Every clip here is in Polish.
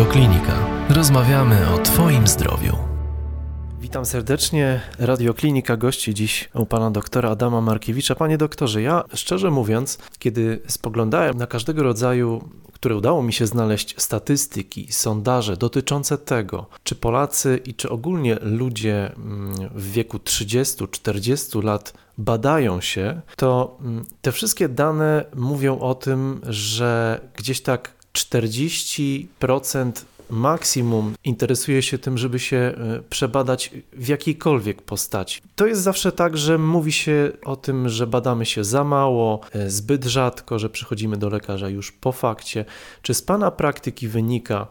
Radioklinika. Rozmawiamy o Twoim zdrowiu. Witam serdecznie. Radioklinika gości dziś u pana doktora Adama Markiewicza. Panie doktorze, ja szczerze mówiąc, kiedy spoglądałem na każdego rodzaju, które udało mi się znaleźć, statystyki, sondaże dotyczące tego, czy Polacy i czy ogólnie ludzie mm, w wieku 30-40 lat badają się, to mm, te wszystkie dane mówią o tym, że gdzieś tak 40% maksimum interesuje się tym, żeby się e, przebadać w jakiejkolwiek postaci. To jest zawsze tak, że mówi się o tym, że badamy się za mało, e, zbyt rzadko, że przychodzimy do lekarza już po fakcie. Czy z Pana praktyki wynika,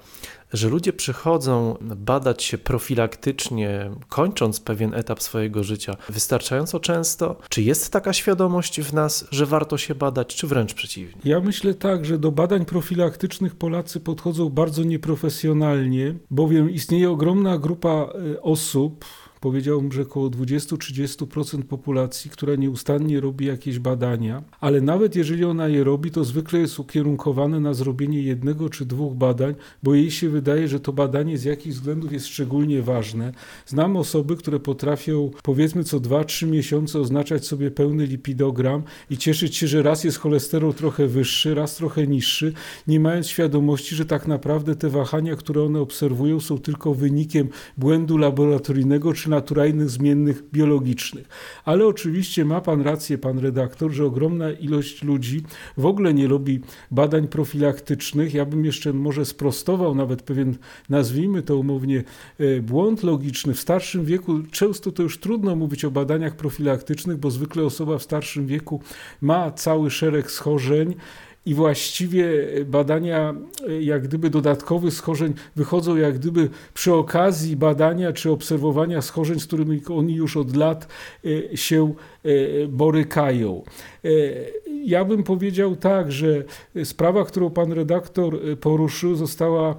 że ludzie przychodzą badać się profilaktycznie, kończąc pewien etap swojego życia, wystarczająco często? Czy jest taka świadomość w nas, że warto się badać, czy wręcz przeciwnie? Ja myślę tak, że do badań profilaktycznych Polacy podchodzą bardzo nieprofesjonalnie, bowiem istnieje ogromna grupa e, osób, powiedziałbym, że około 20-30% populacji, która nieustannie robi jakieś badania, ale nawet jeżeli ona je robi, to zwykle jest ukierunkowane na zrobienie jednego czy dwóch badań, bo jej się wydaje, że to badanie z jakichś względów jest szczególnie ważne. Znam osoby, które potrafią powiedzmy co 2-3 miesiące oznaczać sobie pełny lipidogram i cieszyć się, że raz jest cholesterol trochę wyższy, raz trochę niższy, nie mając świadomości, że tak naprawdę te wahania, które one obserwują, są tylko wynikiem błędu laboratoryjnego czy naturalnych zmiennych biologicznych. Ale oczywiście ma pan rację, pan redaktor, że ogromna ilość ludzi w ogóle nie robi badań profilaktycznych. Ja bym jeszcze może sprostował nawet pewien, nazwijmy to umownie, e, błąd logiczny. W starszym wieku często to już trudno mówić o badaniach profilaktycznych, bo zwykle osoba w starszym wieku ma cały szereg schorzeń i właściwie badania jak gdyby dodatkowych schorzeń wychodzą jak gdyby przy okazji badania czy obserwowania schorzeń, z którymi oni już od lat e, się e, borykają. E, ja bym powiedział tak, że sprawa, którą pan redaktor poruszył, została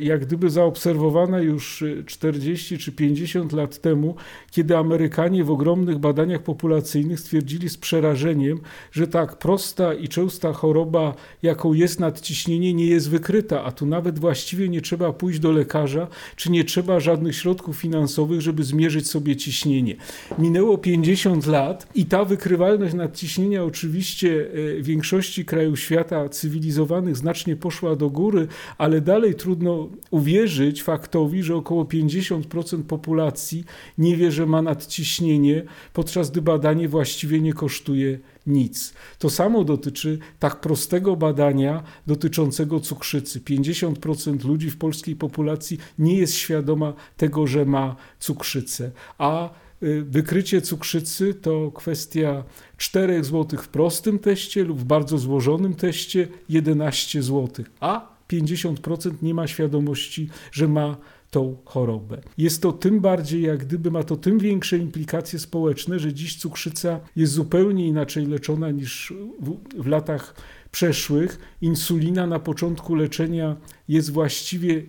jak gdyby zaobserwowana już 40 czy 50 lat temu, kiedy Amerykanie w ogromnych badaniach populacyjnych stwierdzili z przerażeniem, że tak prosta i częsta choroba, jaką jest nadciśnienie, nie jest wykryta, a tu nawet właściwie nie trzeba pójść do lekarza, czy nie trzeba żadnych środków finansowych, żeby zmierzyć sobie ciśnienie. Minęło 50 lat i ta wykrywalność nadciśnienia oczywiście e, w większości krajów świata cywilizowanych znacznie poszła do góry, ale dalej trudno trudno uwierzyć faktowi, że około 50% populacji nie wie, że ma nadciśnienie, podczas gdy badanie właściwie nie kosztuje nic. To samo dotyczy tak prostego badania dotyczącego cukrzycy. 50% ludzi w polskiej populacji nie jest świadoma tego, że ma cukrzycę, a y, Wykrycie cukrzycy to kwestia 4 zł w prostym teście lub w bardzo złożonym teście 11 zł, a 50% nie ma świadomości, że ma tą chorobę. Jest to tym bardziej, jak gdyby ma to tym większe implikacje społeczne, że dziś cukrzyca jest zupełnie inaczej leczona niż w, w latach przeszłych. Insulina na początku leczenia jest właściwie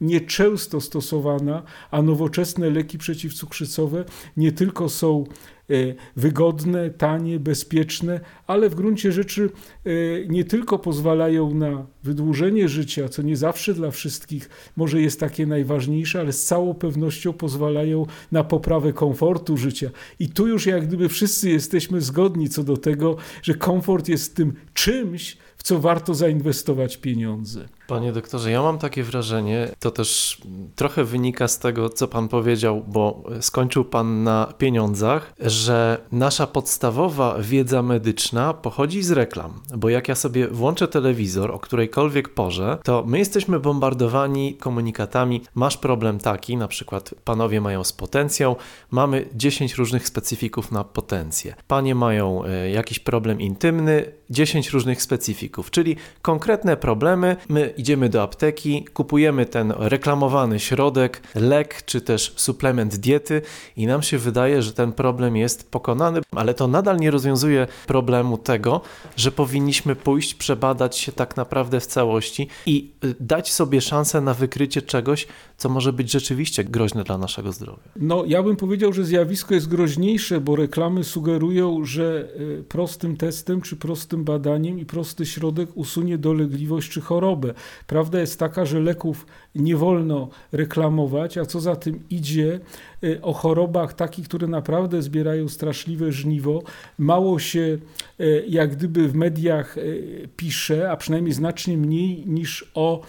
nieczęsto stosowana, a nowoczesne leki przeciwcukrzycowe nie tylko są E, wygodne, tanie, bezpieczne, ale w gruncie rzeczy e, nie tylko pozwalają na wydłużenie życia, co nie zawsze dla wszystkich może jest takie najważniejsze, ale z całą pewnością pozwalają na poprawę komfortu życia. I tu już jak gdyby wszyscy jesteśmy zgodni co do tego, że komfort jest tym czymś, w co warto zainwestować pieniądze. Panie doktorze, ja mam takie wrażenie, to też trochę wynika z tego, co pan powiedział, bo skończył pan na pieniądzach, że nasza podstawowa wiedza medyczna pochodzi z reklam. Bo jak ja sobie włączę telewizor o którejkolwiek porze, to my jesteśmy bombardowani komunikatami. Masz problem taki, na przykład panowie mają z potencją, mamy 10 różnych specyfików na potencję. Panie mają e, jakiś problem intymny, 10 różnych specyfików, czyli konkretne problemy. My idziemy do apteki, kupujemy ten reklamowany środek, lek czy też suplement diety i nam się wydaje, że ten problem jest pokonany, ale to nadal nie rozwiązuje problemu tego, że powinniśmy pójść, przebadać się tak naprawdę w całości i y, dać sobie szansę na wykrycie czegoś, co może być rzeczywiście groźne dla naszego zdrowia. No, ja bym powiedział, że zjawisko jest groźniejsze, bo reklamy sugerują, że y, prostym testem czy prostym badaniem i prosty środek usunie dolegliwość czy chorobę. Prawda jest taka, że leków nie wolno reklamować, a co za tym idzie, y, o chorobach takich, które naprawdę zbierają straszliwe żniwo. Mało się y, jak gdyby w mediach y, pisze, a przynajmniej znacznie mniej niż o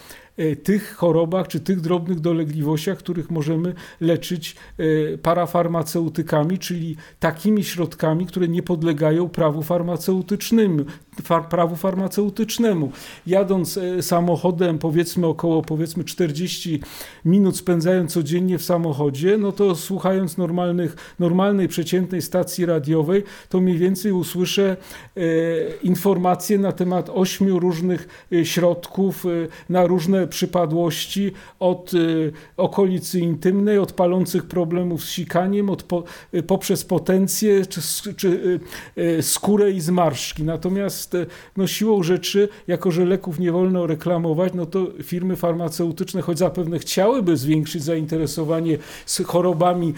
tych chorobach czy tych drobnych dolegliwościach, których możemy leczyć parafarmaceutykami, czyli takimi środkami, które nie podlegają prawu farmaceutycznemu. Prawu farmaceutycznemu. Jadąc e, samochodem, powiedzmy około powiedzmy 40 minut spędzając codziennie w samochodzie, no to słuchając normalnych, normalnej, przeciętnej stacji radiowej, to mniej więcej usłyszę e, informacje na temat ośmiu różnych środków na różne przypadłości od y, okolicy intymnej, od palących problemów z sikaniem, od po, y, poprzez potencję czy, czy skórę i zmarszczki. Natomiast no, siłą rzeczy, jako że leków nie wolno reklamować, no to firmy farmaceutyczne, choć zapewne chciałyby zwiększyć zainteresowanie z chorobami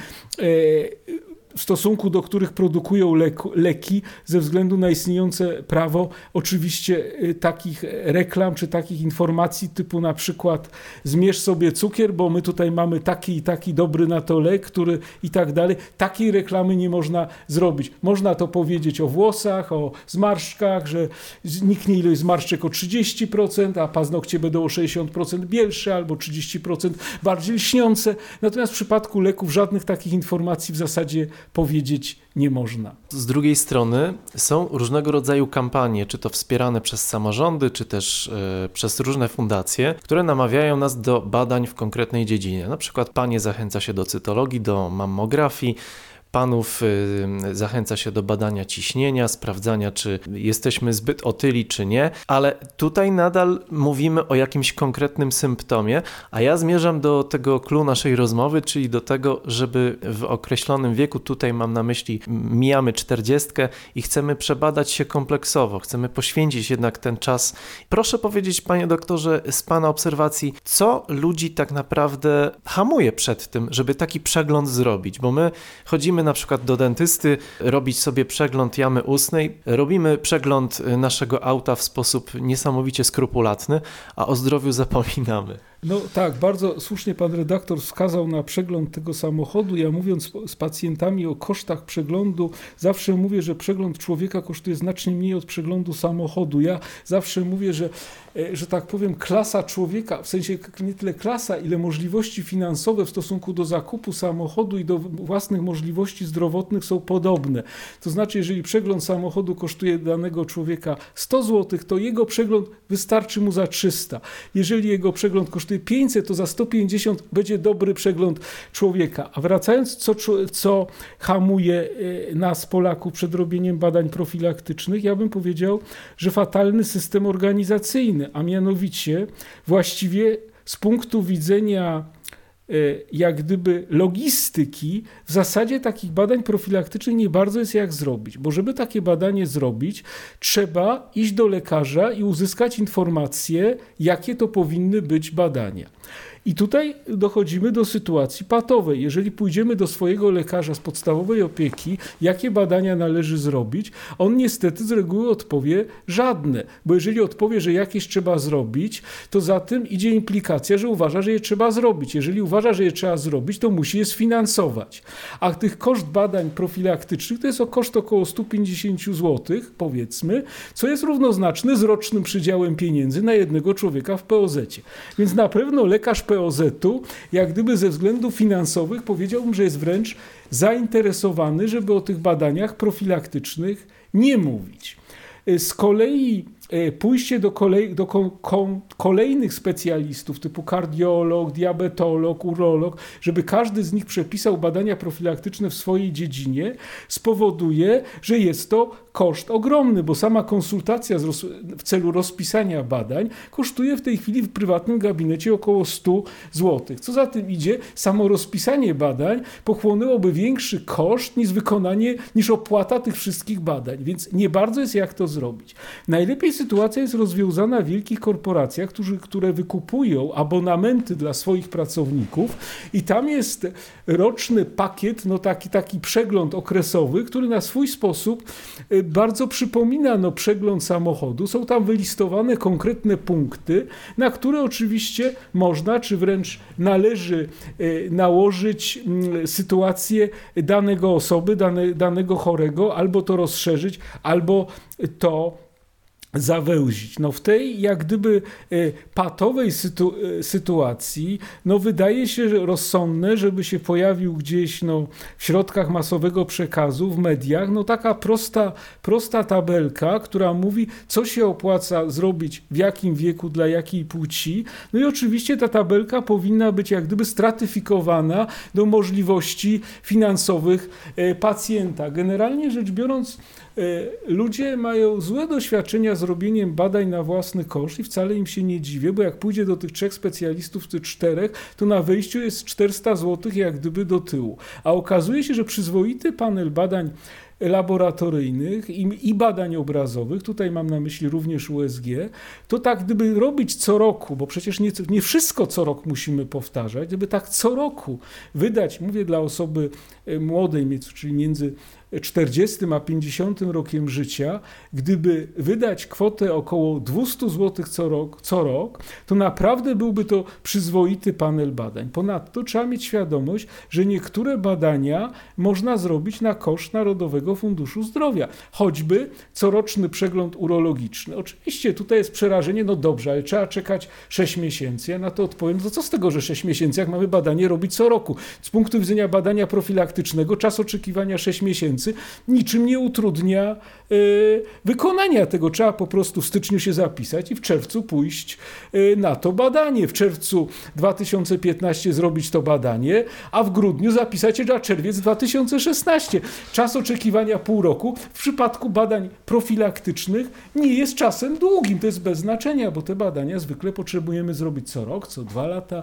w stosunku do których produkują leki ze względu na istniejące prawo, oczywiście y, takich reklam czy takich informacji typu na przykład zmierz sobie cukier, bo my tutaj mamy taki i taki dobry na to lek, który i tak dalej. Takiej reklamy nie można zrobić. Można to powiedzieć o włosach, o zmarszczkach, że zniknie ilość zmarszczek o 30%, a paznokcie będą o 60% bielsze albo 30% bardziej lśniące. Natomiast w przypadku leków żadnych takich informacji w zasadzie powiedzieć nie można. Z drugiej strony są różnego rodzaju kampanie, czy to wspierane przez samorządy, czy też e, przez różne fundacje, które namawiają nas do badań w konkretnej dziedzinie. Na przykład panie zachęca się do cytologii, do mammografii, Panów y, zachęca się do badania ciśnienia, sprawdzania, czy jesteśmy zbyt otyli, czy nie, ale tutaj nadal mówimy o jakimś konkretnym symptomie, a ja zmierzam do tego klu naszej rozmowy, czyli do tego, żeby w określonym wieku, tutaj mam na myśli, mijamy czterdziestkę i chcemy przebadać się kompleksowo, chcemy poświęcić jednak ten czas. Proszę powiedzieć, panie doktorze, z pana obserwacji, co ludzi tak naprawdę hamuje przed tym, żeby taki przegląd zrobić, bo my chodzimy na przykład do dentysty robić sobie przegląd jamy ustnej, robimy przegląd naszego auta w sposób niesamowicie skrupulatny, a o zdrowiu zapominamy. No tak, bardzo słusznie pan redaktor wskazał na przegląd tego samochodu. Ja mówiąc z pacjentami o kosztach przeglądu, zawsze mówię, że przegląd człowieka kosztuje znacznie mniej od przeglądu samochodu. Ja zawsze mówię, że, e, że tak powiem, klasa człowieka, w sensie nie tyle klasa, ile możliwości finansowe w stosunku do zakupu samochodu i do własnych możliwości zdrowotnych są podobne. To znaczy, jeżeli przegląd samochodu kosztuje danego człowieka 100 zł, to jego przegląd wystarczy mu za 300. Jeżeli jego przegląd kosztuje kosztuje 500, to za 150 będzie dobry przegląd człowieka. A wracając, co, co hamuje y, nas, Polaków, przed robieniem badań profilaktycznych, ja bym powiedział, że fatalny system organizacyjny, a mianowicie właściwie z punktu widzenia jak gdyby logistyki, w zasadzie takich badań profilaktycznych nie bardzo jest jak zrobić, bo żeby takie badanie zrobić, trzeba iść do lekarza i uzyskać informacje, jakie to powinny być badania. I tutaj dochodzimy do sytuacji patowej. Jeżeli pójdziemy do swojego lekarza z podstawowej opieki, jakie badania należy zrobić, on niestety z reguły odpowie żadne, bo jeżeli odpowie, że jakieś trzeba zrobić, to za tym idzie implikacja, że uważa, że je trzeba zrobić. Jeżeli uważa, że je trzeba zrobić, to musi je sfinansować. A tych koszt badań profilaktycznych to jest o koszt około 150 zł, powiedzmy, co jest równoznaczne z rocznym przydziałem pieniędzy na jednego człowieka w POZ. Więc na pewno lekarz POZ-u, jak gdyby ze względów finansowych powiedziałbym, że jest wręcz zainteresowany, żeby o tych badaniach profilaktycznych nie mówić. Z kolei pójście do, kolej, do ko, ko, kolejnych specjalistów typu kardiolog, diabetolog, urolog, żeby każdy z nich przepisał badania profilaktyczne w swojej dziedzinie, spowoduje, że jest to koszt ogromny, bo sama konsultacja w celu rozpisania badań kosztuje w tej chwili w prywatnym gabinecie około 100 zł. Co za tym idzie, samo rozpisanie badań pochłonęłoby większy koszt niż wykonanie, niż opłata tych wszystkich badań, więc nie bardzo jest jak to zrobić. Najlepiej sytuacja jest rozwiązana w wielkich korporacjach, którzy, które wykupują abonamenty dla swoich pracowników i tam jest roczny pakiet, no taki, taki przegląd okresowy, który na swój sposób y, bardzo przypomina no, przegląd samochodu. Są tam wylistowane konkretne punkty, na które oczywiście można, czy wręcz należy y, nałożyć mm, sytuację danego osoby, dane, danego chorego, albo to rozszerzyć, albo to zawęzić. No w tej jak gdyby e, patowej sytu e, sytuacji, no wydaje się rozsądne, żeby się pojawił gdzieś no, w środkach masowego przekazu, w mediach, no taka prosta, prosta tabelka, która mówi, co się opłaca zrobić, w jakim wieku, dla jakiej płci. No i oczywiście ta tabelka powinna być jak gdyby stratyfikowana do możliwości finansowych e, pacjenta. Generalnie rzecz biorąc, ludzie mają złe doświadczenia z robieniem badań na własny koszt i wcale im się nie dziwię, bo jak pójdzie do tych trzech specjalistów, czy czterech, to na wyjściu jest 400 zł jak gdyby do tyłu. A okazuje się, że przyzwoity panel badań laboratoryjnych i, i, badań obrazowych, tutaj mam na myśli również USG, to tak gdyby robić co roku, bo przecież nie, nie wszystko co rok musimy powtarzać, gdyby tak co roku wydać, mówię dla osoby e, młodej, czyli między 40 a 50 rokiem życia, gdyby wydać kwotę około 200 zł co rok, co rok, to naprawdę byłby to przyzwoity panel badań. Ponadto trzeba mieć świadomość, że niektóre badania można zrobić na koszt Narodowego Funduszu Zdrowia, choćby coroczny przegląd urologiczny. Oczywiście tutaj jest przerażenie, no dobrze, ale trzeba czekać 6 miesięcy. Ja na to odpowiem, no co z tego, że 6 miesięcy, jak mamy badanie robić co roku? Z punktu widzenia badania profilaktycznego czas oczekiwania 6 miesięcy niczym nie utrudnia y, wykonania tego. Trzeba po prostu w styczniu się zapisać i w czerwcu pójść y, na to badanie. W czerwcu 2015 zrobić to badanie, a w grudniu zapisać się na czerwiec 2016. Czas oczekiwania pół roku w przypadku badań profilaktycznych nie jest czasem długim. To jest bez znaczenia, bo te badania zwykle potrzebujemy zrobić co rok, co dwa lata.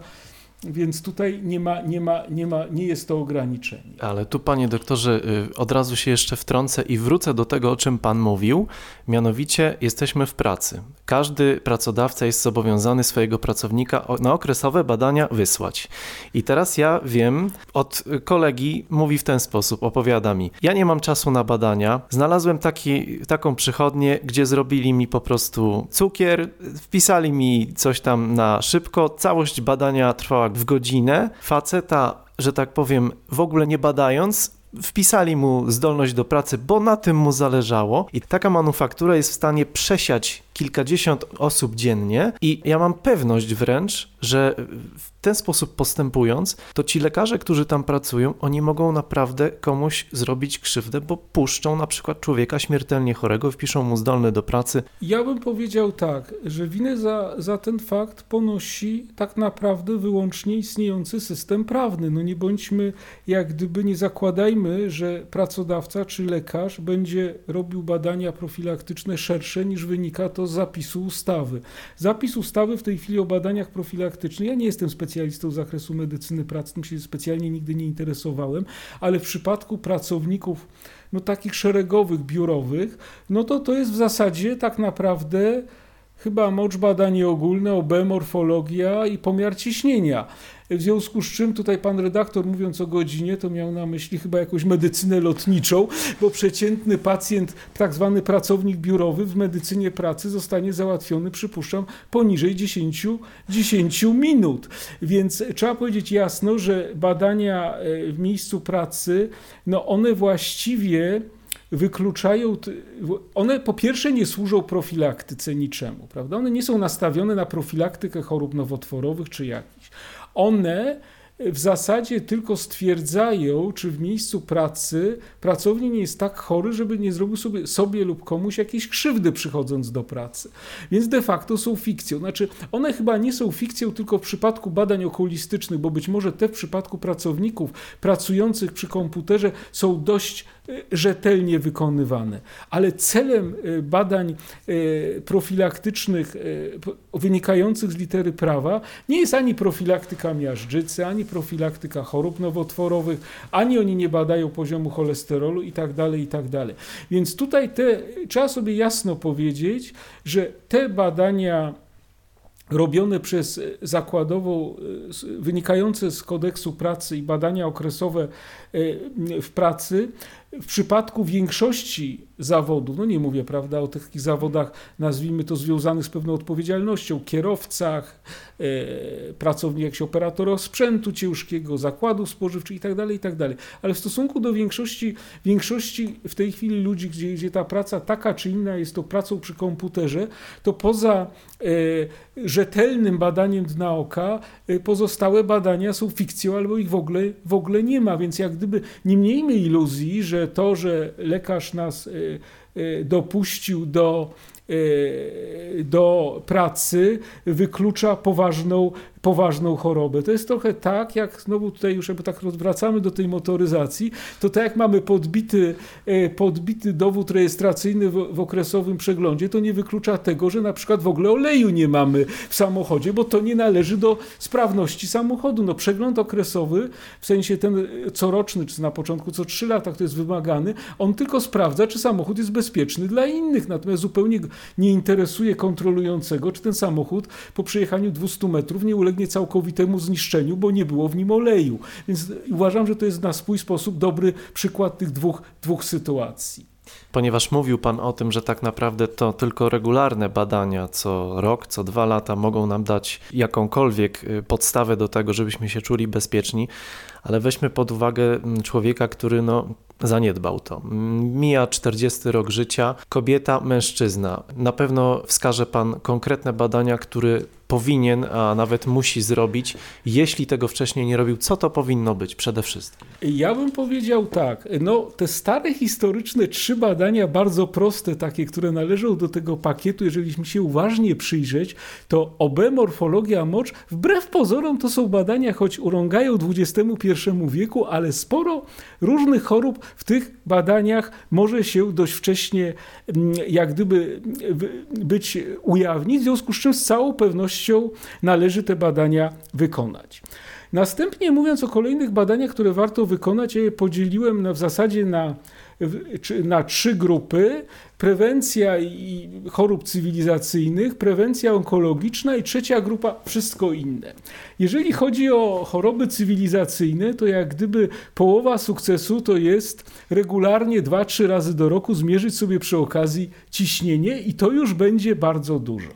Więc tutaj nie ma, nie ma, nie ma, nie jest to ograniczenie. Ale tu, panie doktorze, y, od razu się jeszcze wtrącę i wrócę do tego, o czym pan mówił. Mianowicie jesteśmy w pracy. Każdy pracodawca jest zobowiązany swojego pracownika na okresowe badania wysłać. I teraz ja wiem, od kolegi mówi w ten sposób, opowiada mi: Ja nie mam czasu na badania. Znalazłem taki, taką przychodnię, gdzie zrobili mi po prostu cukier, wpisali mi coś tam na szybko. Całość badania trwała w godzinę, faceta, że tak powiem, w ogóle nie badając, wpisali mu zdolność do pracy, bo na tym mu zależało. I taka manufaktura jest w stanie przesiać kilkadziesiąt osób dziennie. I ja mam pewność wręcz, że w ten sposób postępując, to ci lekarze, którzy tam pracują, oni mogą naprawdę komuś zrobić krzywdę, bo puszczą na przykład człowieka śmiertelnie chorego, wpiszą mu zdolny do pracy. Ja bym powiedział tak, że winę za, za ten fakt ponosi tak naprawdę wyłącznie istniejący system prawny. No nie bądźmy, jak gdyby nie zakładajmy, że pracodawca czy lekarz będzie robił badania profilaktyczne szersze niż wynika to z zapisu ustawy. Zapis ustawy w tej chwili o badaniach profilaktycznych, ja nie jestem specjalistą z zakresu medycyny pracy, tym się specjalnie nigdy nie interesowałem, ale w przypadku pracowników no takich szeregowych, biurowych, no to to jest w zasadzie tak naprawdę chyba mocz badanie ogólne, OB, morfologia i pomiar ciśnienia. W związku z czym tutaj pan redaktor mówiąc o godzinie, to miał na myśli chyba jakąś medycynę lotniczą, bo przeciętny pacjent, tak zwany pracownik biurowy w medycynie pracy zostanie załatwiony, przypuszczam, poniżej 10, 10 minut. Więc trzeba powiedzieć jasno, że badania e, w miejscu pracy, no one właściwie wykluczają, one po pierwsze nie służą profilaktyce niczemu, prawda? One nie są nastawione na profilaktykę chorób nowotworowych czy jakichś one w zasadzie tylko stwierdzają, czy w miejscu pracy pracownik nie jest tak chory, żeby nie zrobił sobie, sobie lub komuś jakiejś krzywdy przychodząc do pracy. Więc de facto są fikcją. Znaczy, one chyba nie są fikcją tylko w przypadku badań okulistycznych, bo być może te w przypadku pracowników pracujących przy komputerze są dość rzetelnie wykonywane. Ale celem badań profilaktycznych wynikających z litery prawa nie jest ani profilaktyka miażdżycy, ani profilaktyka chorób nowotworowych, ani oni nie badają poziomu cholesterolu i tak dalej, i tak. Więc tutaj te, trzeba sobie jasno powiedzieć, że te badania robione przez zakładową, wynikające z kodeksu pracy i badania okresowe e, w pracy, w przypadku większości zawodów, no nie mówię prawda o takich zawodach, nazwijmy to związanych z pewną odpowiedzialnością, kierowcach, e, pracownik jakiś operatora sprzętu ciężkiego, zakładów spożywczych itd., tak itd. Tak Ale w stosunku do większości, większości w tej chwili ludzi, gdzie, gdzie ta praca taka czy inna jest to pracą przy komputerze, to poza e, rzetelnym badaniem dna oka, e, pozostałe badania są fikcją albo ich w ogóle, w ogóle nie ma, więc jak gdyby nie miejmy iluzji, że to, że lekarz nas e, e, dopuścił do do pracy wyklucza poważną poważną chorobę. To jest trochę tak, jak znowu tutaj już jakby tak wracamy do tej motoryzacji, to tak jak mamy podbity, e, podbity dowód rejestracyjny w, w okresowym przeglądzie, to nie wyklucza tego, że na przykład w ogóle oleju nie mamy w samochodzie, bo to nie należy do sprawności samochodu. No przegląd okresowy, w sensie ten coroczny, czy na początku co trzy lata, to jest wymagany, on tylko sprawdza, czy samochód jest bezpieczny dla innych, natomiast zupełnie nie interesuje kontrolującego, czy ten samochód po przejechaniu 200 metrów nie ulegnie całkowitemu zniszczeniu, bo nie było w nim oleju. Więc uważam, że to jest na swój sposób dobry przykład tych dwóch, dwóch sytuacji. Ponieważ mówił Pan o tym, że tak naprawdę to tylko regularne badania co rok, co dwa lata mogą nam dać jakąkolwiek y, podstawę do tego, żebyśmy się czuli bezpieczni, ale weźmy pod uwagę mm, człowieka, który no, zaniedbał to. Mija 40 rok życia, kobieta, mężczyzna. Na pewno wskaże Pan konkretne badania, które powinien, a nawet musi zrobić, jeśli tego wcześniej nie robił, co to powinno być przede wszystkim? Ja bym powiedział tak, no te stare historyczne trzy badania, bardzo proste, takie, które należą do tego pakietu, jeżeli się uważnie przyjrzeć, to OB, morfologia mocz, wbrew pozorom to są badania, choć urągają XXI wieku, ale sporo różnych chorób w tych badaniach może się dość wcześnie mm, jak gdyby być ujawnić, w związku z czym z całą pewnością należy te badania wykonać. Następnie mówiąc o kolejnych badaniach, które warto wykonać, ja je podzieliłem na, w zasadzie na na trzy grupy: prewencja i chorób cywilizacyjnych, prewencja onkologiczna i trzecia grupa wszystko inne. Jeżeli chodzi o choroby cywilizacyjne, to jak gdyby połowa sukcesu to jest regularnie 2-3 razy do roku zmierzyć sobie przy okazji ciśnienie i to już będzie bardzo dużo.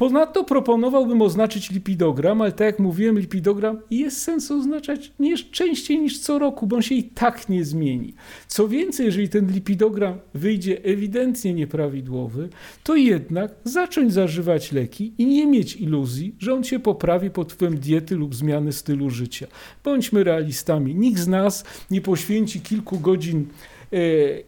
Ponadto proponowałbym oznaczyć lipidogram, ale tak jak mówiłem, lipidogram jest sens oznaczać nie częściej niż co roku, bo on się i tak nie zmieni. Co więcej, jeżeli ten lipidogram wyjdzie ewidentnie nieprawidłowy, to jednak zacząć zażywać leki i nie mieć iluzji, że on się poprawi pod wpływem diety lub zmiany stylu życia. Bądźmy realistami. Nikt z nas nie poświęci kilku godzin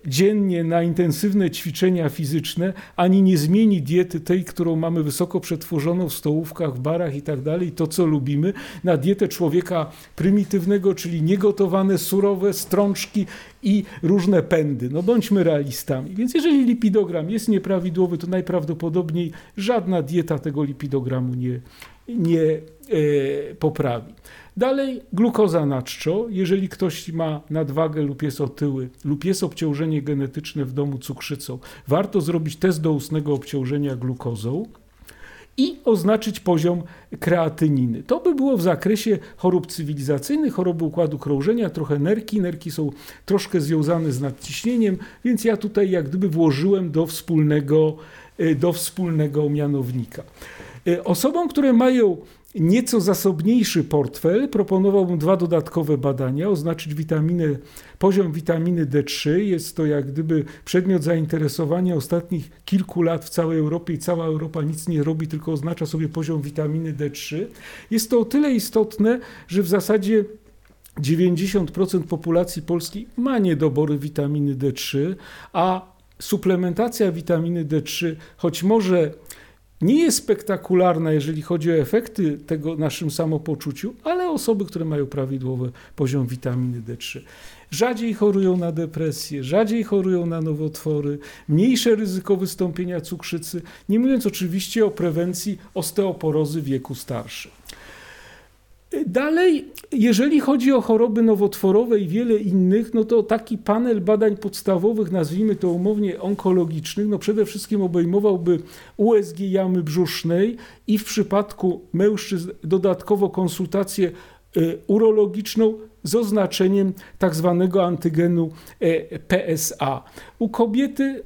dziennie na intensywne ćwiczenia fizyczne, ani nie zmieni diety tej, którą mamy wysoko przetworzoną w stołówkach, w barach i tak dalej, to co lubimy, na dietę człowieka prymitywnego, czyli niegotowane, surowe strączki i różne pędy. No bądźmy realistami. Więc jeżeli lipidogram jest nieprawidłowy, to najprawdopodobniej żadna dieta tego lipidogramu nie, nie e, poprawi. Dalej glukoza na czczo. Jeżeli ktoś ma nadwagę lub jest otyły lub jest obciążenie genetyczne w domu cukrzycą, warto zrobić test doustnego obciążenia glukozą i oznaczyć poziom kreatyniny. To by było w zakresie chorób cywilizacyjnych, choroby układu krążenia, trochę nerki. Nerki są troszkę związane z nadciśnieniem, więc ja tutaj jak gdyby włożyłem do wspólnego, e, do wspólnego mianownika. E, osobom, które mają nieco zasobniejszy portfel, proponowałbym dwa dodatkowe badania, oznaczyć witaminę, poziom witaminy D3. Jest to jak gdyby przedmiot zainteresowania ostatnich kilku lat w całej Europie i cała Europa nic nie robi, tylko oznacza sobie poziom witaminy D3. Jest to o tyle istotne, że w zasadzie 90% populacji polskiej ma niedobory witaminy D3, a suplementacja witaminy D3, choć może nie jest spektakularna, jeżeli chodzi o efekty tego naszym samopoczuciu, ale osoby, które mają prawidłowy poziom witaminy D3 rzadziej chorują na depresję, rzadziej chorują na nowotwory, mniejsze ryzyko wystąpienia cukrzycy, nie mówiąc oczywiście o prewencji osteoporozy wieku starszym. Dalej, jeżeli chodzi o choroby nowotworowe i wiele innych, no to taki panel badań podstawowych, nazwijmy to umownie onkologicznych, no przede wszystkim obejmowałby USG jamy brzusznej i w przypadku mężczyzn dodatkowo konsultację y, urologiczną z oznaczeniem tak zwanego antygenu e, PSA. U kobiety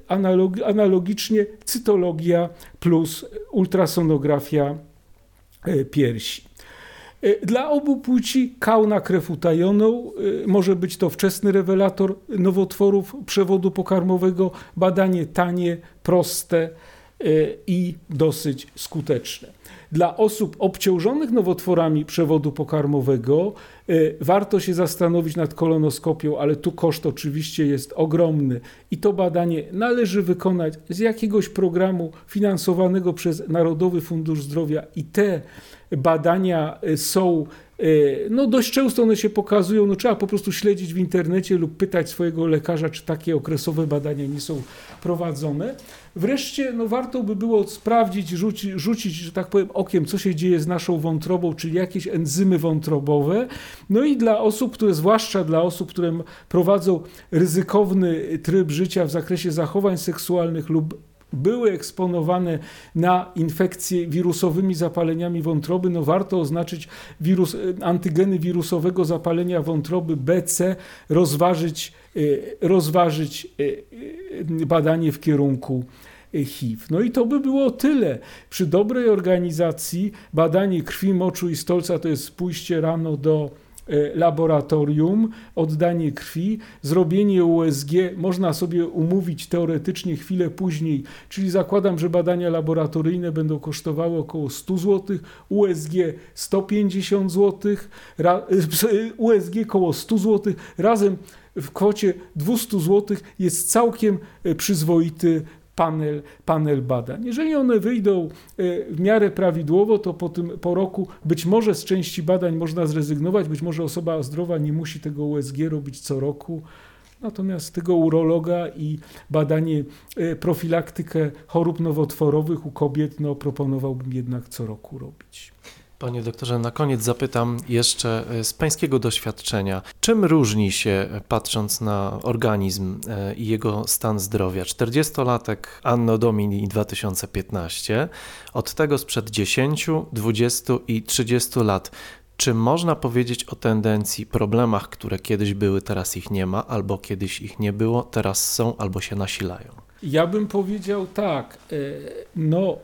analogicznie cytologia plus ultrasonografia e, piersi. E, dla obu płci kał na krew utajoną, może być to wczesny rewelator nowotworów przewodu pokarmowego, badanie tanie, proste i dosyć skuteczne. Dla osób obciążonych nowotworami przewodu pokarmowego warto się zastanowić nad kolonoskopią, ale tu koszt oczywiście jest ogromny. I to badanie należy wykonać z jakiegoś programu finansowanego przez Narodowy Fundusz Zdrowia i te badania y, są y, no dość często one się pokazują, no trzeba po prostu śledzić w internecie lub pytać swojego lekarza, czy takie okresowe badania nie są prowadzone. Wreszcie no warto by było sprawdzić, rzucić, rzucić, że tak powiem, okiem, co się dzieje z naszą wątrobą, czyli jakieś enzymy wątrobowe. No i dla osób, które, zwłaszcza dla osób, które prowadzą ryzykowny tryb życia w zakresie zachowań seksualnych lub były eksponowane na infekcje wirusowymi zapaleniami wątroby, no warto oznaczyć wirus, antygeny wirusowego zapalenia wątroby BC, rozważyć, y, rozważyć y, badanie w kierunku HIV. No i to by było tyle. Przy dobrej organizacji badanie krwi, moczu i stolca to jest pójście rano do e, laboratorium, oddanie krwi, zrobienie USG, można sobie umówić teoretycznie chwilę później, czyli zakładam, że badania laboratoryjne będą kosztowały około 100 zł, USG 150 zł, USG około 100 zł, razem w kwocie 200 zł jest całkiem e, przyzwoity panel, panel badań. Jeżeli one wyjdą e, w miarę prawidłowo, to po, tym, po roku być może z części badań można zrezygnować, być może osoba zdrowa nie musi tego USG robić co roku. Natomiast tego urologa i badanie, e, profilaktykę chorób nowotworowych u kobiet no, proponowałbym jednak co roku robić. Panie doktorze, na koniec zapytam jeszcze e, z pańskiego doświadczenia, czym różni się, e, patrząc na organizm e, i jego stan zdrowia, 40-latek Anno Domini 2015 od tego sprzed 10, 20 i 30 lat? Czy można powiedzieć o tendencji, problemach, które kiedyś były, teraz ich nie ma, albo kiedyś ich nie było, teraz są albo się nasilają? Ja bym powiedział tak. No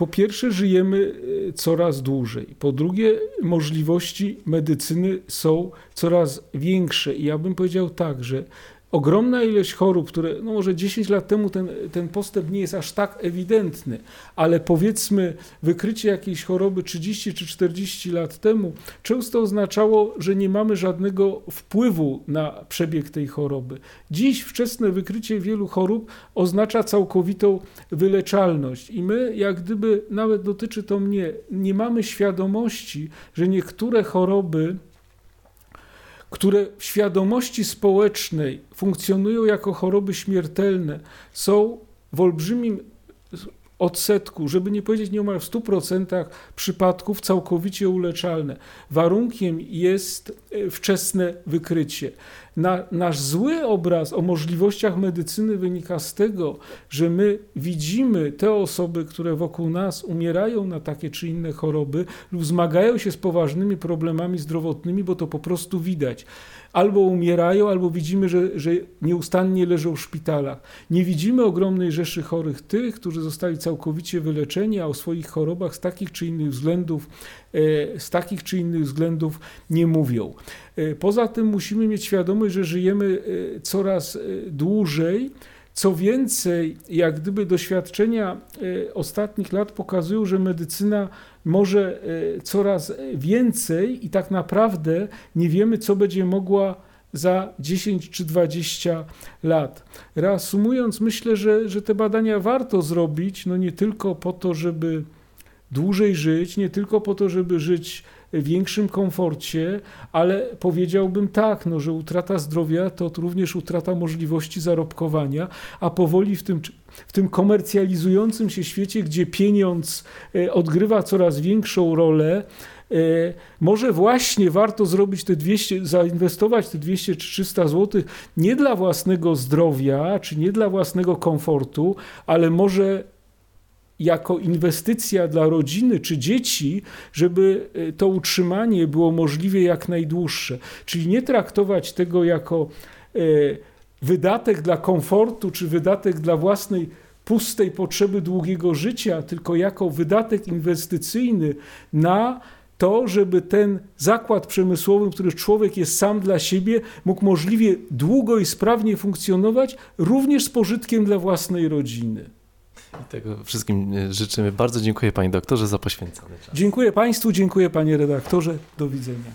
po pierwsze, żyjemy e, coraz dłużej. Po drugie, możliwości medycyny są coraz większe. I ja bym powiedział tak, że ogromna ilość chorób, które no może 10 lat temu ten, ten postęp nie jest aż tak ewidentny, ale powiedzmy wykrycie jakiejś choroby 30 czy 40 lat temu często oznaczało, że nie mamy żadnego wpływu na przebieg tej choroby. Dziś wczesne wykrycie wielu chorób oznacza całkowitą wyleczalność i my jak gdyby, nawet dotyczy to mnie, nie mamy świadomości, że niektóre choroby które w świadomości społecznej funkcjonują jako choroby śmiertelne, są w olbrzymim odsetku, żeby nie powiedzieć nieomal w 100% przypadków całkowicie uleczalne. Warunkiem jest e, wczesne wykrycie. Na, nasz zły obraz o możliwościach medycyny wynika z tego, że my widzimy te osoby, które wokół nas umierają na takie czy inne choroby lub zmagają się z poważnymi problemami zdrowotnymi, bo to po prostu widać albo umierają, albo widzimy, że, że nieustannie leżą w szpitalach. Nie widzimy ogromnej rzeszy chorych tych, którzy zostali całkowicie wyleczeni, a o swoich chorobach z takich czy innych względów, e, z takich czy innych względów nie mówią. E, poza tym musimy mieć świadomość, że żyjemy e, coraz dłużej. Co więcej, jak gdyby doświadczenia ostatnich lat pokazują, że medycyna może e, coraz więcej i tak naprawdę nie wiemy, co będzie mogła za 10 czy 20 lat. Reasumując, myślę, że, że te badania warto zrobić, no nie tylko po to, żeby dłużej żyć, nie tylko po to, żeby żyć większym komforcie, ale powiedziałbym tak, no, że utrata zdrowia to również utrata możliwości zarobkowania, a powoli w tym, w tym komercjalizującym się świecie, gdzie pieniądz e, odgrywa coraz większą rolę, e, może właśnie warto zrobić te 200, zainwestować te 200 czy 300 zł nie dla własnego zdrowia, czy nie dla własnego komfortu, ale może jako inwestycja dla rodziny czy dzieci, żeby e, to utrzymanie było możliwie jak najdłuższe. Czyli nie traktować tego jako e, wydatek dla komfortu czy wydatek dla własnej pustej potrzeby długiego życia, tylko jako wydatek inwestycyjny na to, żeby ten zakład przemysłowy, który człowiek jest sam dla siebie, mógł możliwie długo i sprawnie funkcjonować, również z pożytkiem dla własnej rodziny. I tego wszystkim e, życzymy. Bardzo dziękuję Panie doktorze za poświęcony czas. Dziękuję Państwu, dziękuję Panie redaktorze. Do widzenia.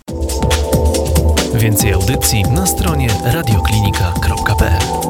Więcej audycji na stronie radioklinika.pl